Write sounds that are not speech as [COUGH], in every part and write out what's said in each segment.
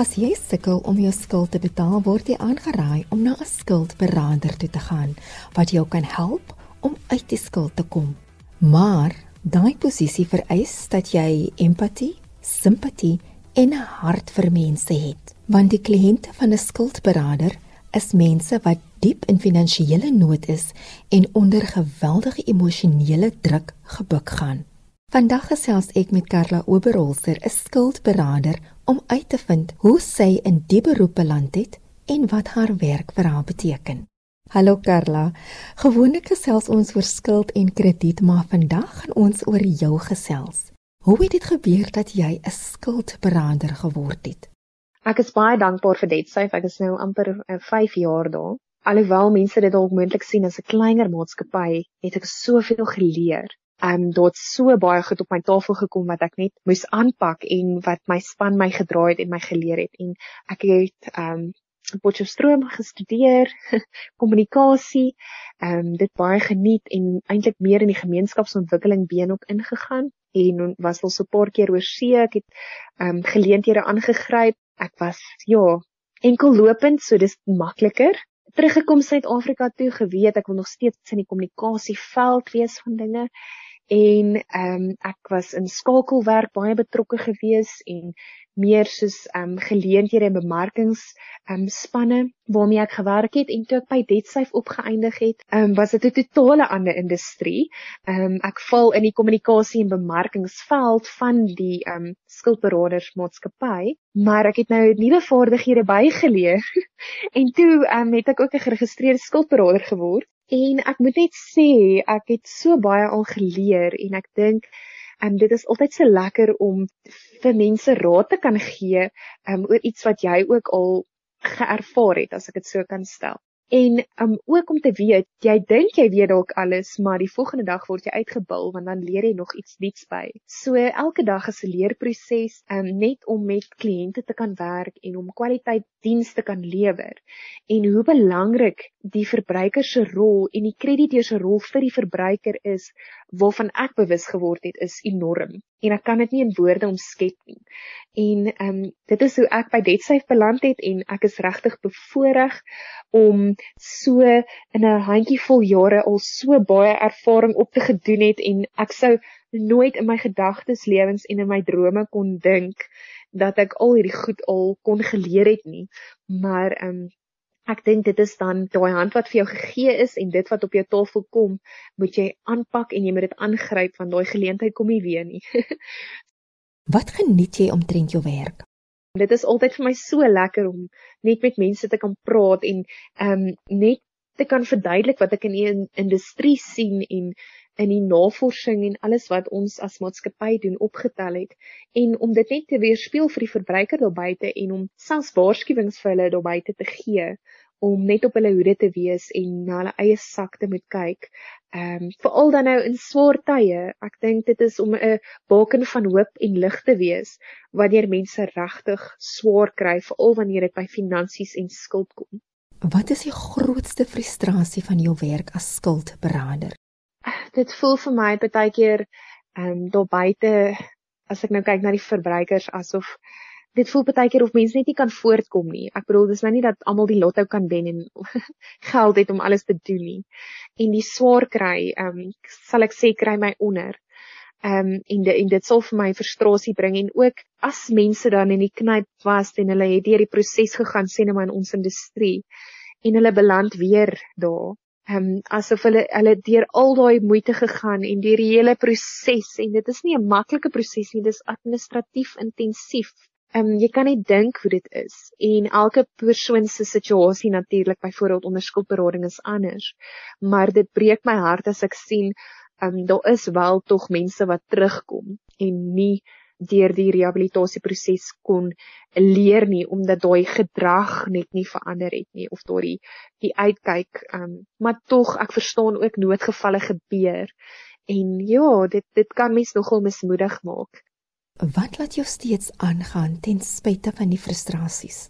As jy sukkel om jou skuld te betaal, word jy aangeraai om na 'n skuldberader toe te gaan wat jou kan help om uit die skuld te kom. Maar daai posisie vereis dat jy empatie, simpatie en 'n hart vir mense het, want die kliënte van 'n skuldberader is mense wat diep in finansiële nood is en onder geweldige emosionele druk gebuk gaan. Vandag gesels ek met Karla Oberholzer, 'n skuldberader, om uit te vind hoe sy in die beroep beland het en wat haar werk vir haar beteken. Hallo Karla. Gewoonlik gesels ons oor skuld en krediet, maar vandag gaan ons oor jou gesels. Hoe het dit gebeur dat jy 'n skuldberader geword het? Ek is baie dankbaar vir dit. Syf, ek is nou amper 5 uh, jaar daar. Alhoewel mense dit dalk moontlik sien as 'n kleiner maatskappy, het ek soveel geleer um daar't so baie goed op my tafel gekom wat ek net moes aanpak en wat my span my gedraai het en my geleer het en ek het um Potchefstroom gestudeer, [LAUGHS] kommunikasie, ehm um, dit baie geniet en eintlik meer in die gemeenskapsontwikkeling beenop ingegaan en was al so 'n paar keer oor see, ek het ehm um, geleenthede aangegryp. Ek was ja, enkel lopend, so dis makliker. Teruggekom Suid-Afrika toe, geweet ek wil nog steeds in die kommunikasieveld wees van dinge en ehm um, ek was in skakelwerk baie betrokke gewees en meer soos ehm um, geleenthede en bemarkings ehm um, spanne waarmee ek gewerk het en toe ek by Detsafe opgeëindig het, ehm um, was dit 'n totale ander industrie. Ehm um, ek val in die kommunikasie en bemarkingsveld van die ehm um, skuldberadersmaatskappy, maar ek het nou nuwe vaardighede bygeleer [LAUGHS] en toe ehm um, het ek ook 'n geregistreerde skuldberader geword En ek moet net sê, ek het so baie al geleer en ek dink en um, dit is altyd so lekker om vir mense raad te kan gee um, oor iets wat jy ook al geervaar het as ek dit so kan stel. En um ook om te weet, jy dink jy weet dalk alles, maar die volgende dag word jy uitgebil want dan leer jy nog iets nuuts by. So elke dag is 'n leerproses um net om met kliënte te kan werk en om kwaliteit dienste kan lewer. En hoe belangrik die verbruiker se rol en die krediteur se rol vir die verbruiker is, waarvan ek bewus geword het, is enorm. En ek kan dit nie in woorde omskep nie. En um dit is hoe ek by DebtSafe beland het en ek is regtig bevoorreg om so in 'n handjievol jare al so baie ervaring op te gedoen het en ek sou nooit in my gedagtes lewens en in my drome kon dink dat ek al hierdie goed al kon geleer het nie maar um, ek dink dit is dan daai hand wat vir jou gegee is en dit wat op jou tafel kom moet jy aanpak en jy moet dit aangryp want daai geleentheid kom nie weer nie. [LAUGHS] Wat geniet jy omtrent jou werk? Dit is altyd vir my so lekker om net met mense te kan praat en ehm um, net te kan verduidelik wat ek in die industrie sien en in die navorsing en alles wat ons as maatskappy doen opgetel het. En om dit net te weerspieël vir die verbruiker daar buite en om selfs waarskuwings vir hulle daar buite te gee om net op hulle hoede te wees en na hulle eie sak te moet kyk. Ehm um, veral dan nou in swaar tye. Ek dink dit is om 'n baken van hoop en lig te wees wanneer mense regtig swaar kry, veral wanneer dit by finansies en skuld kom. Wat is die grootste frustrasie van jou werk as skuldberader? Dit voel vir my baie keer ehm um, daar buite as ek nou kyk na die verbruikers asof dit voel baie keer of mense net nie kan voortkom nie. Ek bedoel dis nou nie dat almal die lotto kan wen en [LAUGHS] geld het om alles te doen nie. En die swaar kry, ehm um, sal ek sê kry my onder. Ehm um, en, de, en dit sal vir my frustrasie bring en ook as mense dan in die knyp was en hulle het deur die proses gegaan sê net maar in ons industrie en hulle beland weer daar. Ehm um, asof hulle hulle deur al daai moeite gegaan en deur die hele proses en dit is nie 'n maklike proses nie, dis administratief intensief. Ehm um, jy kan net dink hoe dit is. En elke persoon se situasie natuurlik byvoorbeeld onder skuldberading is anders. Maar dit breek my hart as ek sien ehm um, daar is wel tog mense wat terugkom en nie deur die rehabilitasieproses kon leer nie omdat daai gedrag net nie verander het nie of daai die uitkyk ehm um, maar tog ek verstaan ook noodgevalle gebeur. En ja dit dit kan mens nogal mismoedig maak Wat laat jou steeds aangaan ten spyte van die frustrasies?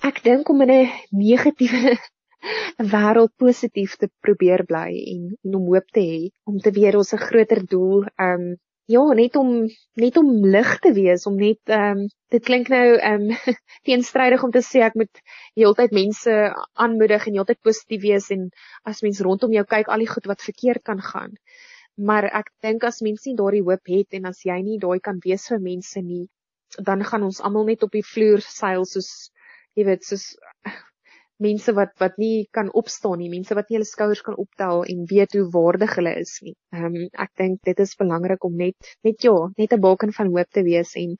Ek dink om in 'n negatiewe [LAUGHS] wêreld positief te probeer bly en, en om hoop te hê om te weer ons 'n groter doel um ja, net om net om lig te wees, om net um, dit klink nou um, [LAUGHS] teenstrydig om te sê ek moet heeltyd mense aanmoedig en heeltyd positief wees en as mens rondom jou kyk al die goed wat verkeerd kan gaan. Maar ek dink as mense nie daardie hoop het en as jy nie daai kan wees vir mense nie, dan gaan ons almal net op die vloer seil soos jy weet soos [LAUGHS] mense wat wat nie kan opstaan nie, mense wat nie hulle skouers kan optel en weet hoe waardig hulle is nie. Ehm um, ek dink dit is belangrik om net net ja, net 'n baken van hoop te wees en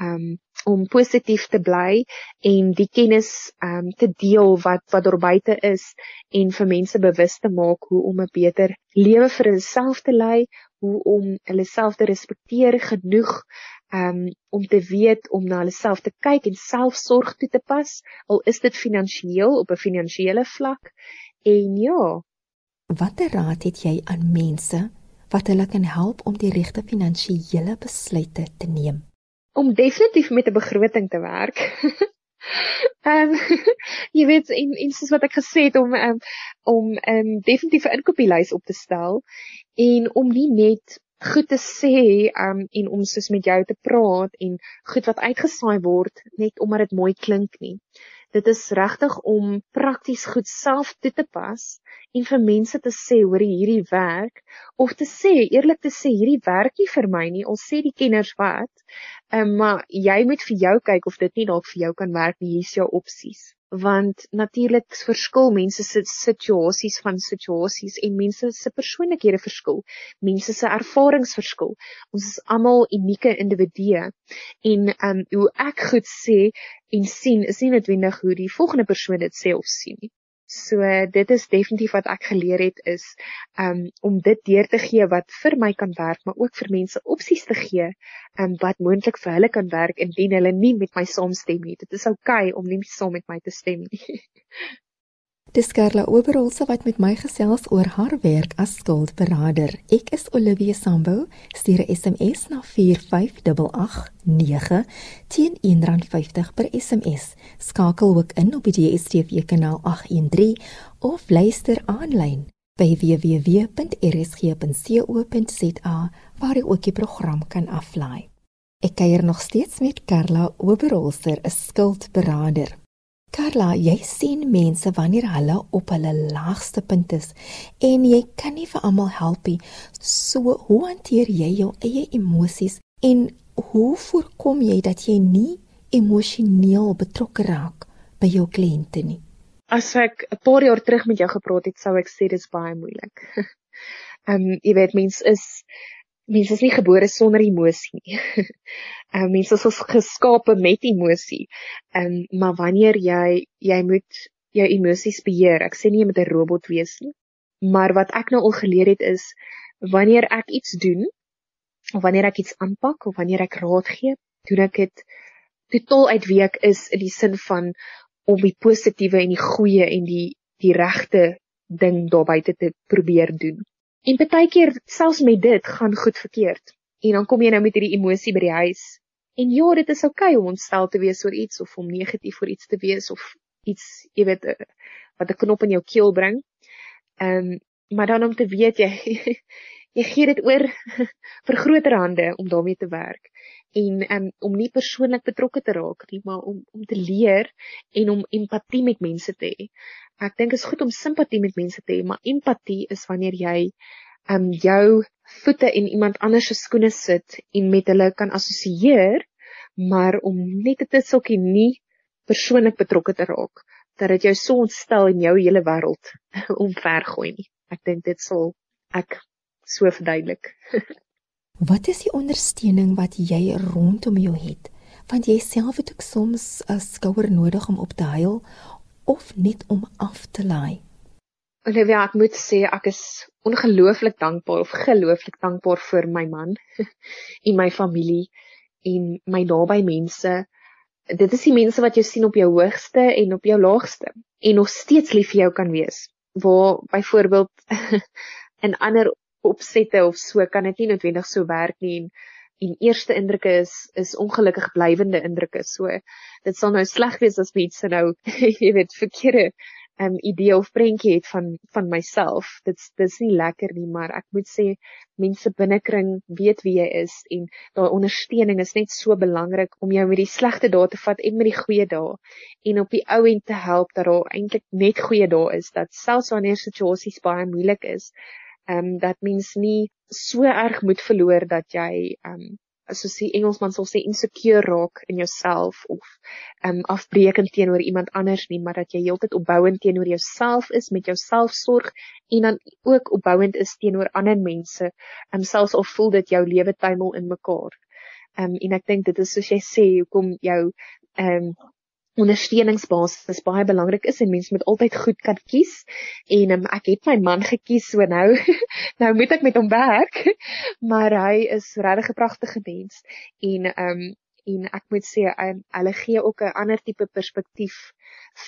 um, om positief te bly en die kennis um, te deel wat wat daar buite is en vir mense bewus te maak hoe om 'n beter lewe vir hulself te lei, hoe om hulle self te respekteer genoeg um, om te weet om na hulle self te kyk en selfsorg toe te pas, al is dit finansiëel op 'n finansiële vlak. En ja, watter raad het jy aan mense wat hulle kan help om die regte finansiële besluite te neem? Om definitief met 'n begroting te werk. [LAUGHS] Ehm um, [LAUGHS] jy weet in in soos wat ek gesê het om um, om 'n um, definitiewe inkopieslys op te stel en om nie net goed te sê um, en om soos met jou te praat en goed wat uitgesaai word net omdat dit mooi klink nie. Dit is regtig om prakties goed self toe te pas en vir mense te sê hoor hierdie werk of te sê eerlik te sê hierdie werk nie vir my nie al sê die kenners wat. Um, maar jy moet vir jou kyk of dit nie dalk vir jou kan werk nie. Hier's jou opsies want natuurlik verskil mense se situasies van situasies en mense se persoonlikhede verskil. Mense se ervarings verskil. Ons is almal unieke individue en ehm um, hoe ek goed sê en sien is nie noodwendig hoe die volgende persoon dit sê of sien nie. So dit is definitief wat ek geleer het is um om dit deur te gee wat vir my kan werk, maar ook vir mense opsies te gee um wat moontlik vir hulle kan werk indien hulle nie met my saamstem nie. Dit is oukei okay om nie saam met my te stem nie. [LAUGHS] Dis Karla Oberholse wat met my gesels oor haar werk as skuldberader. Ek is Olivia Sambo. Stuur 'n SMS na 45889 teen R1.50 per SMS. Skakel ook in op die DSTV kanaal 813 of luister aanlyn by www.rsg.co.za waar jy ook die program kan aflaai. Ek kuier nog steeds met Karla Oberholse, 'n skuldberader. Carla, jy sien mense wanneer hulle op hulle laagste punt is en jy kan nie vir almal help nie. So, hoe hanteer jy jou eie emosies en hoe voorkom jy dat jy nie emosioneel betrokke raak by jou kliënte nie? As ek 'n paar jaar terug met jou gepraat het, sou ek sê dit is baie moeilik. [LAUGHS] Ehm um, jy weet mense is mense is nie gebore sonder emosie nie. [LAUGHS] Ehm um, mense is geskape met emosie. Ehm um, maar wanneer jy jy moet jou emosies beheer. Ek sê nie jy moet 'n robot wees nie. Maar wat ek nou al geleer het is wanneer ek iets doen of wanneer ek iets aanpak of wanneer ek raad gee, doen ek dit totaal uit wie ek is in die sin van om die positiewe en die goeie en die die regte ding daar buite te probeer doen. En baie keer selfs met dit gaan goed verkeerd. En dan kom jy nou met hierdie emosie by die huis. En ja, dit is oukei okay om ontstel te wees oor iets of om negatief oor iets te wees of iets, jy weet, eh, wat 'n knop in jou keel bring. Ehm, um, maar dan om te weet jy [LAUGHS] jy gee dit oor [LAUGHS] vir groter hande om daarmee te werk en um, om nie persoonlik betrokke te raak nie, maar om om te leer en om empatie met mense te hê ek dink is goed om simpatie met mense te hê, maar empatie is wanneer jy um jou voete in iemand anders se skoene sit en met hulle kan assosieer, maar om net dit sulkie nie persoonlik betrokke te raak dat dit jou so ontstel in jou hele wêreld [LAUGHS] omvergooi nie. Ek dink dit sal ek so verduidelik. [LAUGHS] wat is die ondersteuning wat jy rondom jou het? Want jy self het ook soms 'n skouer nodig om op te huil of net om af te laai? Olivia, ek moet sê ek is ongelooflik dankbaar of gelooflik dankbaar vir my man [LAUGHS] en my familie en my naby mense. Dit is die mense wat jy sien op jou hoogste en op jou laagste en nog steeds lief vir jou kan wees. Waar byvoorbeeld [LAUGHS] in ander opsette of so kan dit nie noodwendig so werk nie en en eerste indrukke is is ongelukkig blywende indrukke. So dit sal nou sleg wees as mense nou [LAUGHS] jy weet verkeerde um idee of prentjie het van van myself. Dit's dis nie lekker nie, maar ek moet sê mense binnekring weet wie jy is en daai ondersteuning is net so belangrik om jou met die slegte dae te vat en met die goeie dae en op die ou end te help dat daar eintlik net goeie dae is dat selfs wanneer situasies baie moeilik is, um dat mens nie so erg moet verloor dat jy um soos die Engelsman sal sê insecure raak in jouself of um afbreekend teenoor iemand anders nie, maar dat jy heeltyd opbouend teenoor jouself is met jou selfsorg en dan ook opbouend is teenoor ander mense, um selfs al voel dit jou lewe tuimel in mekaar. Um en ek dink dit is soos jy sê hoekom jou um ondersteuningsbasis baie belangrik is en mense moet altyd goed kan kies. En um, ek het my man gekies, so nou [LAUGHS] nou moet ek met hom werk. [LAUGHS] Maar hy is regtig 'n pragtige mens en um, en ek moet sê um, hulle gee ook 'n ander tipe perspektief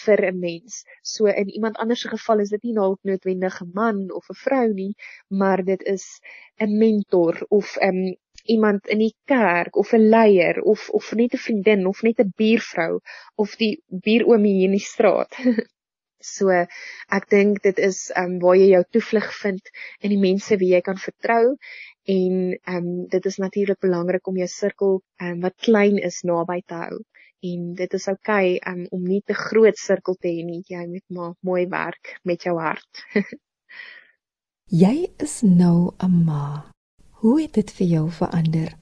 vir 'n mens. So in iemand anders se geval is dit nie dalk noodwendig 'n man of 'n vrou nie, maar dit is 'n mentor of 'n um, iemand in die kerk of 'n leier of of net 'n vriendin of net 'n buurvrou of die buuroomie hier in die straat. [LAUGHS] so ek dink dit is um waar jy jou toevlug vind in die mense wie jy kan vertrou en um dit is natuurlik belangrik om jou sirkel um wat klein is naby te hou en dit is oukei okay, um om nie te groot sirkel te hê nie. Jy moet maar mooi werk met jou hart. [LAUGHS] Jy is nou 'n ma Hoe het dit vir jou verander?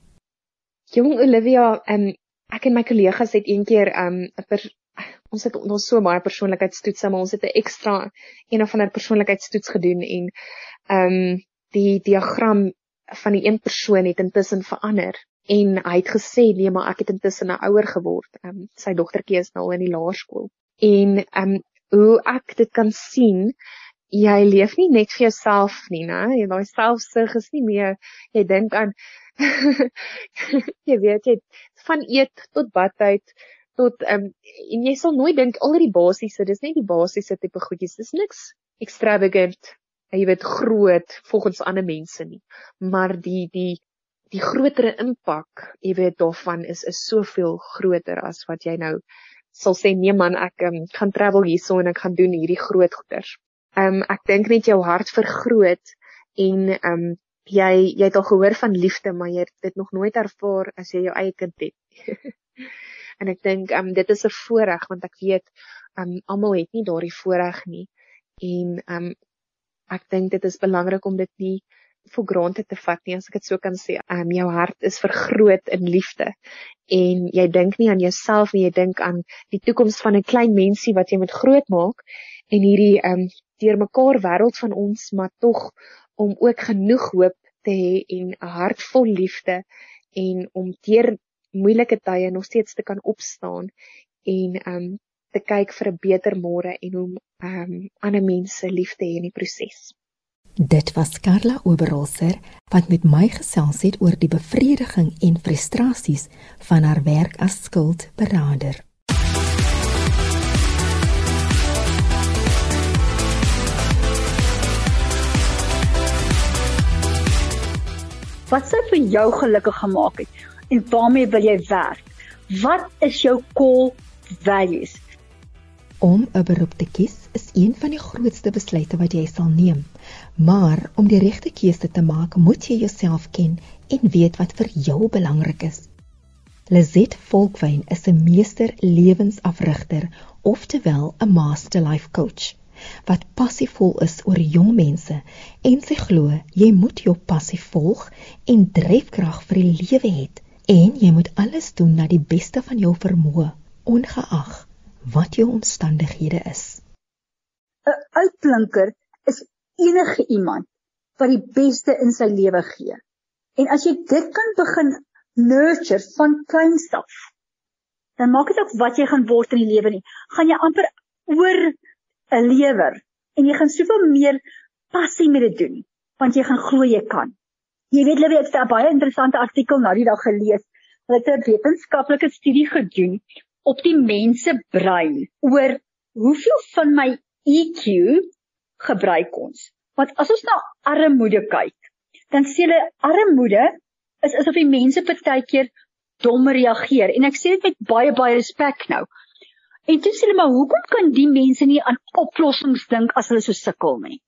Jong Olivia, um, ek en my kollegas het eendag um, 'n ons het ons so baie persoonlikheidstoetse, maar ons het 'n ekstra een of ander persoonlikheidstoets gedoen en ehm um, die diagram van die een persoon het intussen verander en hy het gesê nee maar ek het intussen nou ouer geword. Ehm um, sy dogtertjie is nou in die laerskool. En ehm um, hoe ek dit kan sien jy leef nie net vir jouself nie, né? Jy daai selfsug is nie meer jy dink aan [LAUGHS] jy weet jy van eet tot badtyd tot ehm um, en jy sal nooit dink al die basiese, dis net die basiese tipe goedjies. Dis niks extravagant. Jy weet groot volgens ander mense nie. Maar die die die grotere impak, jy weet daarvan is is soveel groter as wat jy nou sal sê nee man, ek um, gaan travel hierso en ek gaan doen hierdie groot goeders um, ek dink net jou hart vergroot en um, jy jy het al gehoor van liefde maar jy het dit nog nooit ervaar as jy jou eie kind het. [LAUGHS] en ek dink um, dit is 'n voorreg want ek weet um, almal het nie daardie voorreg nie en um, ek dink dit is belangrik om dit nie vir granted te vat nie as ek dit so kan sê. Um jou hart is vergroot in liefde en jy dink nie aan jouself nie, jy dink aan die toekoms van 'n klein mensie wat jy moet grootmaak en hierdie um deurmekaar wêreld van ons, maar tog om ook genoeg hoop te hê en 'n hart vol liefde en om deur moeilike tye nog steeds te kan opstaan en um te kyk vir 'n beter môre en om um ander mense lief te hê in die proses. Dit was Karla Oberholzer wat met my gesels het oor die bevrediging en frustrasies van haar werk as skuldberader. Wat sou vir jou gelukkig gemaak het en waarmee wil jy werk? Wat is jou core values? Om 'n beroep te kies is een van die grootste besluite wat jy sal neem. Maar om die regte keuse te maak, moet jy jouself ken en weet wat vir jou belangrik is. Lizet Volkwyn is 'n meester lewensafrigter, oftewel 'n master life coach wat passievol is oor jong mense en sy glo jy moet jou passie volg en dryfkrag vir die lewe hê en jy moet alles doen na die beste van jou vermoë ongeag wat jou omstandighede is. 'n uitblinker is enige iemand wat die beste in sy lewe gee. En as jy dit kan begin nurture van kleins af dan maak dit ook wat jy gaan word in die lewe nie. Gaan jy amper oor 'n lewer en jy gaan soveel meer passie met dit doen want jy gaan glo jy kan. Jy weet ek het 'n baie interessante artikel nou die dag gelees. Hulle het 'n wetenskaplike studie gedoen op die mense brein oor hoeveel van my EQ gebruik ons. Want as ons na armoede kyk, dan sê hulle armoede is asof die mense partykeer dom reageer en ek sê dit met baie baie respek nou. En toe sê hulle maar hoekom kan die mense nie aan oplossings dink as hulle so sukkel nie?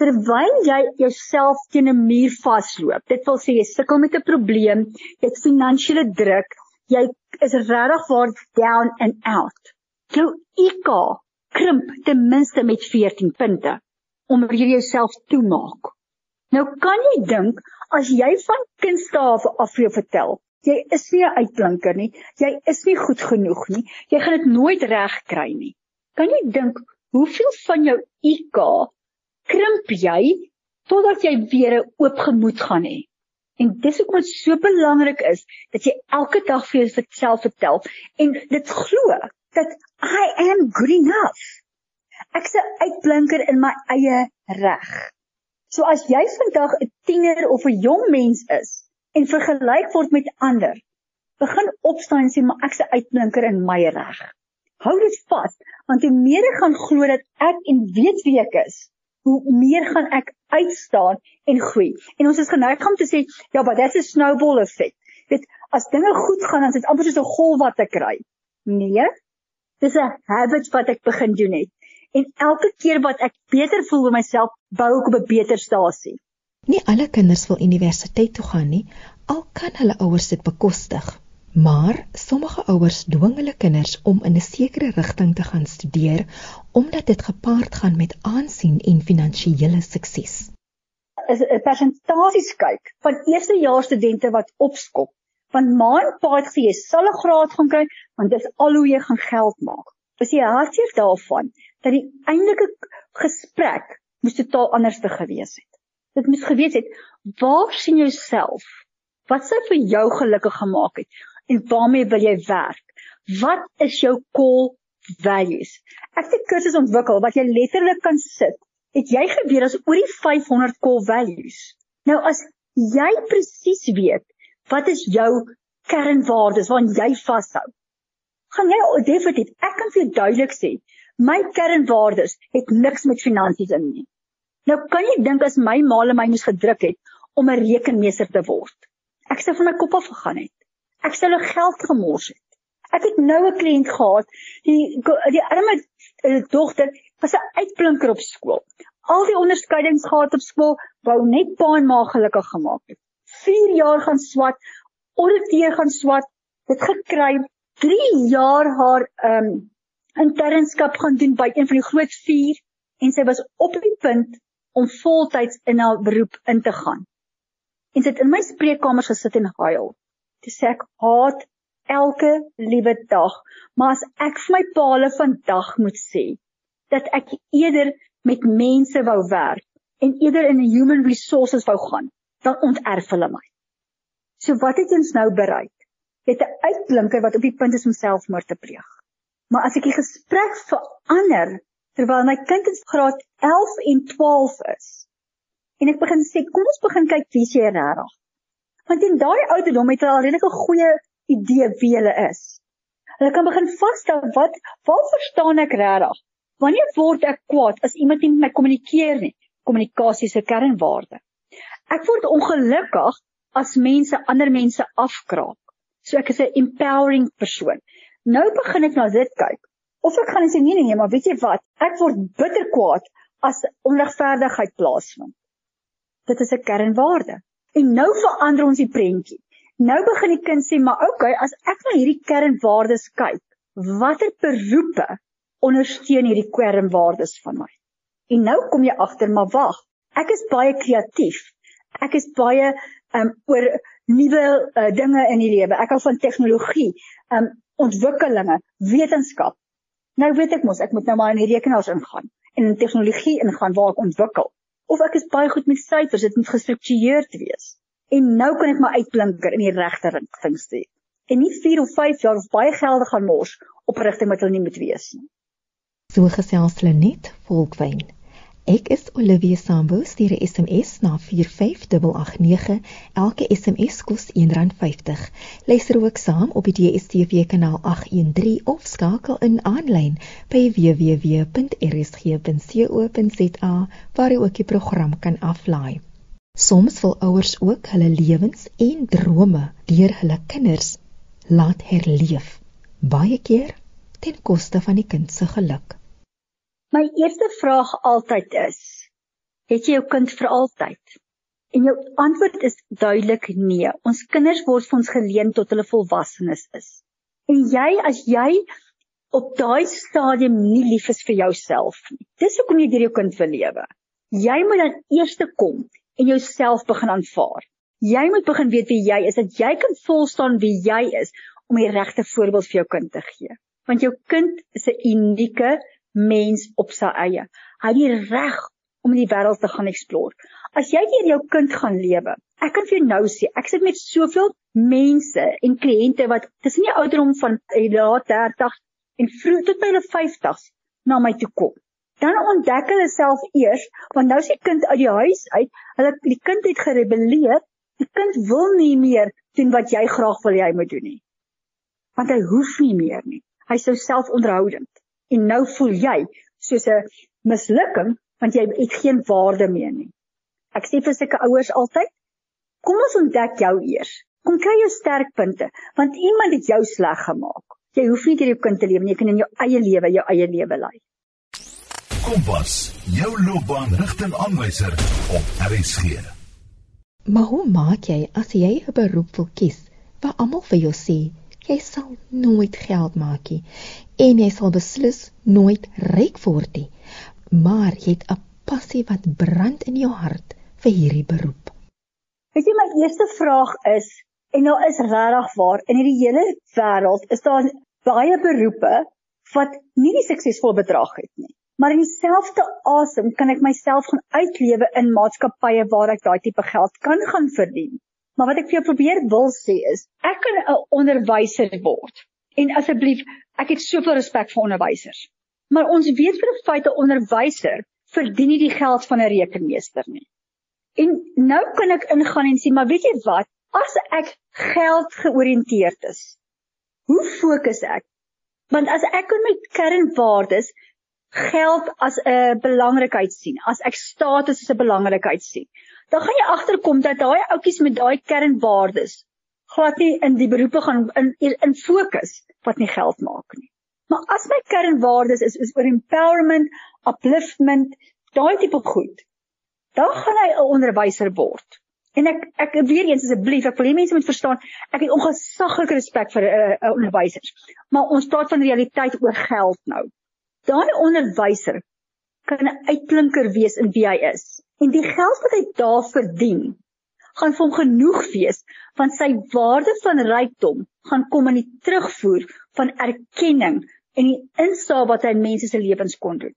Terwyl jy jouself teen 'n muur vasloop, dit wil sê jy sukkel met 'n probleem, jy het finansiële druk, jy is regtig waar down and out. Jou IQ krimp ten minste met 14 punte omdat jy jouself toemaak. Nou kan jy dink as jy van kunststawe af vir jou vertel, jy is nie 'n uitblinker nie, jy is nie goed genoeg nie, jy gaan dit nooit reg kry nie. Kan jy dink hoeveel van jou IQ krimp jy totdat jy weer 'n oop gemoed gaan hê? En dis hoekom dit so belangrik is dat jy elke dag vir jouself vertel en dit glo dat I am good enough. Ek's 'n uitblinker in my eie reg. So as jy vandag 'n tiener of 'n jong mens is en vergelyk word met ander, begin opstaan en sê maar ek's 'n uitblinker in my reg. Hou dit vas, want hoe meer ek gaan glo dat ek en weet wie ek is, hoe meer gaan ek uitstaan en groei. En ons is geneig om te sê, ja, but that's a snowball effect. Dit as dinge goed gaan, dan is dit amper soos 'n golf wat ek kry. Nee. Dis 'n habit wat ek begin doen het en elke keer wat ek beter voel oor myself, bou ek op 'n beter stasie. Nie alle kinders wil universiteit toe gaan nie, al kan hulle ouers dit bekostig. Maar sommige ouers dwing hulle kinders om in 'n sekere rigting te gaan studeer omdat dit gepaard gaan met aansien en finansiële sukses. Is 'n persentasies kyk van eerstejaars studente wat opskop, want ma en pa het gesê jy sal 'n graad gaan kry want dis al hoe jy gaan geld maak. Is jy hartseer daarvan dat die eintlike gesprek moes totaal anders te gewees het. Dit moes gewees het waar sien jouself? Wat sou vir jou gelukkig gemaak het en waarmee wil jy werk? Wat is jou core values? Ek het 'n kursus ontwikkel wat jy letterlik kan sit. Het jy geweet as oor die 500 core values? Nou as jy presies weet wat is jou kernwaardes waaraan jy vashou? Gaan jy definitief ek kan vir jou duidelik sê My kernwaardes het niks met finansies in nie. Nou kan jy dink as my maale my moes gedruk het om 'n rekenmeester te word. Ek sou van my kop af gegaan het. Ek sou hulle geld gemors het. Ek het nou 'n kliënt gehad, die die arme uh, dogter was 'n uitblinker op skool. Al die onderskeidings gehad op skool, wou net pa en ma gelukkig gemaak het. 4 jaar gaan swat, ouditeur gaan swat, dit gekry 3 jaar haar ehm um, internskap gaan doen by een van die groot 4 en sy was op die punt om voltyds in haar beroep in te gaan. En sy het in my spreekkamer gesit en huil. Toe sê ek haat elke liewe dag, maar as ek vir my paale vandag moet sê dat ek eerder met mense wou werk en eerder in human resources wou gaan, dan onterf hulle my. So wat het ons nou bereik? Jy het 'n uitblinker wat op die punt is om selfmoord te pleeg. Maar as ek die gesprek verander terwyl my kind in graad 11 en 12 is en ek begin sê kom ons begin kyk wie jy regtig. Want in daai ouderdom het hulle al redelik 'n goeie idee wie hulle is. Hulle kan begin vasstel wat wat verstaan ek regtig? Wanneer word ek kwaad as iemand nie met my kommunikeer nie? Kommunikasie se kernwaarde. Ek word ongelukkig as mense ander mense afkraak. So ek is 'n empowering persoon. Nou begin ek na dit kyk. Of ek gaan sê nee nee nee, maar weet jy wat? Ek word bitter kwaad as onregverdigheid plaasvind. Dit is 'n kernwaarde. En nou verander ons die prentjie. Nou begin die kind sê, "Maar okay, as ek na hierdie kernwaardes kyk, watter beroepe ondersteun hierdie kernwaardes van my?" En nou kom jy agter, maar wag, ek is baie kreatief. Ek is baie um oor nuwe uh, dinge in die lewe. Ek hou van tegnologie. Um ontwikkelinge, wetenskap. Nou weet ek mos ek moet nou maar in die rekenaars ingaan en in tegnologie ingaan waar ek ontwikkel. Of ek is baie goed met syfers, dit moet gestruktureerd wees. En nou kan ek my uitblinker in die regte rigting stuur. En nie 4 of 5 jaar of baie gelde gaan mors op rigting wat hulle nie moet wees nie. So gesels hulle net volkwyn. Ek is Olivia Sambu, stuur 'n SMS na 45889. Elke SMS kos R1.50. Luister ook saam op die DSTV kanaal 813 of skakel in aanlyn by www.rsg.co.za waar jy ook die program kan aflaai. Soms wil ouers ook hulle lewens en drome deur hulle kinders laat herleef. Baie keer ten koste van die kind se geluk? My eerste vraag altyd is: Het jy jou kind vir altyd? En jou antwoord is duidelik nee. Ons kinders word vir ons geleen tot hulle volwassenes is. En jy as jy op daai stadium nie lief is vir jouself nie. Dis hoekom jy deur jou kind wil lewe. Jy moet dan eers kom en jouself begin aanvaar. Jy moet begin weet wie jy is, dat jy kan volstaan wie jy is om die regte voorbeeld vir jou kind te gee. Want jou kind is 'n unieke mens op sy eie. Hy het die reg om die wêreld te gaan explore. As jy deur jou kind gaan lewe, ek kan vir jou nou sê, ek sit met soveel mense en kliënte wat tussen die ouderdom van laat 30 en vroeg tot by hulle 50s na my toe kom. Dan ontdek hulle self eers, want nou is die kind uit die huis uit, hulle die kind het gerebelleer, die kind wil nie meer doen wat jy graag wil hy moet doen nie. Want hy hoef nie meer nie. Hy sou self onderhoudend en nou voel jy soos 'n mislukking want jy het geen waarde meer nie. Ek sê vir sulke ouers altyd, kom ons ontdek jou eers. Kom kry jou sterkpunte want iemand het jou sleg gemaak. Jy hoef nie deur jou kind te lewe nie, jy kan in jou eie lewe jou eie lewe lei. Kompas, jou loopbaanrigtingaanwyser op RSG. Maar hoe maak jy as jy 'n beroep wil kies waar almal vir jou sê jy sal nooit geld maak nie en jy sal beslis nooit ryk word nie. Maar jy het 'n passie wat brand in jou hart vir hierdie beroep. Weet jy my eerste vraag is en nou is regtig waar in hierdie hele wêreld is daar baie beroepe wat nie die suksesvol bedrag het nie. Maar in dieselfde asem kan ek myself gaan uitlewe in maatskappye waar ek daai tipe geld kan gaan verdien. Maar wat ek vir jou probeer wil sê is, ek kan 'n onderwyser word. En asseblief, ek het soveel respek vir onderwysers. Maar ons weet vir 'n feit 'n onderwyser verdien nie die geld van 'n rekenmeester nie. En nou kan ek ingaan en sê, maar weet jy wat? As ek geld georiënteerd is, hoe fokus ek? Want as ek in my kernwaardes geld as 'n belangrikheid sien, as ek status as 'n belangrikheid sien, dan gaan jy agterkom dat daai ouppies met daai kernwaardes glad nie in die beroepe gaan in in fokus wat nie geld maak nie. Maar as my kernwaardes is is oor empowerment, upliftment, daai tipe goed, dan gaan hy 'n onderwyser word. En ek ek weer eens asseblief, ek wil hê mense moet verstaan, ek het ongesaglike respek vir 'n uh, uh, onderwysers. Maar ons praat van realiteit oor geld nou. Daai onderwyser kan 'n uitklinker wees in wie hy is. En die geld wat hy daar verdien, gaan vir hom genoeg wees want sy waarde van rykdom gaan kom in die terugvoer van erkenning en die instap wat hy mense se lewens kon doen.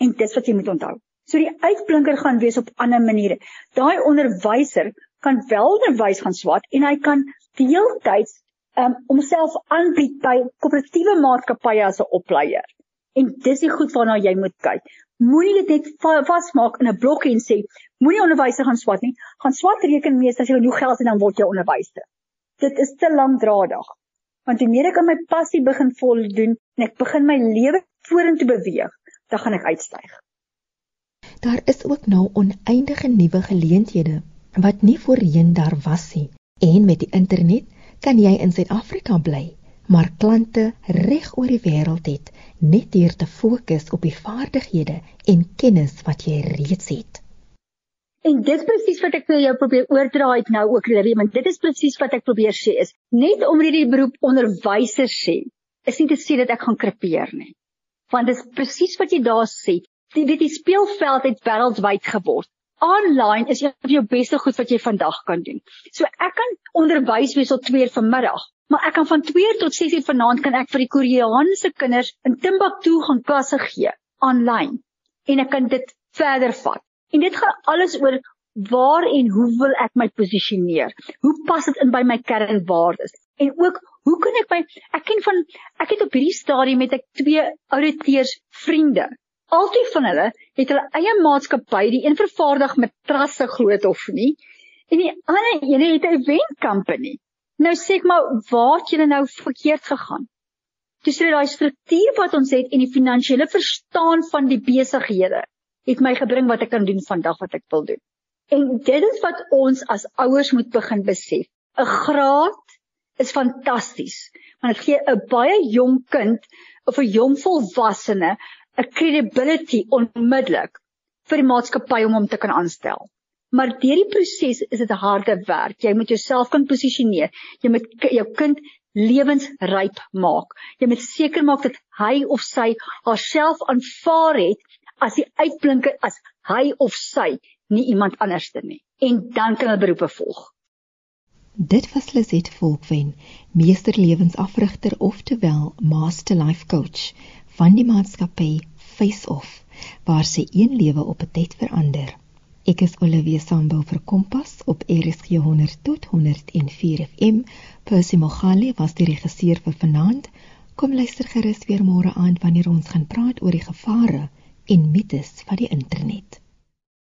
En dis wat jy moet onthou. So die uitblinker gaan wees op ander maniere. Daai onderwyser kan wel onderwys gaan swat en hy kan deeltyds um, homself aanbied by koöperatiewe maatskappye as 'n opleier. En dis die goed waarna jy moet kyk moenie dit net vasmaak in 'n blokkie en sê moenie onderwyser gaan swat nie. Gaan swat rekenmeester as jy genoeg geld het dan word jy onderwyser. Dit is te lankdradig. Want hoe meer ek aan my passie begin voldoen en ek begin my lewe vorentoe beweeg, dan gaan ek uitstyg. Daar is ook nou oneindige nuwe geleenthede wat nie voorheen daar was nie. En met die internet kan jy in Suid-Afrika bly, maar klante reg oor die wêreld het net deur te fokus op die vaardighede en kennis wat jy reeds het. En dit is presies wat ek vir jou probeer oordra het nou ook Lily, want dit is presies wat ek probeer sê is net om hierdie beroep onderwyser sê, is nie te sê dat ek gaan krepeer nie. Want dit is presies wat jy daar sê, die die, die speelveld het wêreldwyd geword. Online is een van jou beste goed wat jy vandag kan doen. So ek kan onderwys wees tot 2:00 vanmiddag, maar ek kan van 2 tot 6 uur vanaand kan ek vir die Koreaanse kinders in Timbuktu gaan klasse gee aanlyn en ek kan dit verder vat. En dit gaan alles oor waar en hoe wil ek my posisioneer? Hoe pas dit in by my kernwaardes? En ook hoe kan ek my ek ken van ek het op hierdie stadium met ek twee ouditeurs vriende. Altyd van hulle het hulle eie maatskappy, die een vervaardig met trasse groot of nie. En die ander een het 'n event company. Nou sê ek maar waar het julle nou verkeerd gegaan? Dis hulle daai struktuur wat ons het en die finansiële verstaan van die besighede het my gebring wat ek kan doen vandag wat ek wil doen. En dit is wat ons as ouers moet begin besef. 'n Graad is fantasties. Want dit gee 'n baie jong kind of 'n jong volwassene 'n credibility onmiddellik vir die maatskappy om hom te kan aanstel. Maar deur die proses is dit harde werk. Jy moet jouself kan posisioneer. Jy moet jou kind lewensryp maak. Jy moet seker maak dat hy of sy haarself aanvaar het as die uitblinker as hy of sy, nie iemand anderste nie. En dan kan hulle beroepe volg. Dit was Liset Volkwen, meester lewensafrigter oftewel master life coach van die maatskappy Face Off, waar sy een lewe op 'n tyd verander. Ek is Olivia Sambo vir Kompas op RSG 100 tot 104 FM. Percy Mogale was die regisseur vir vanaand. Kom luister gerus weer môre aand wanneer ons gaan praat oor die gevare en mites van die internet.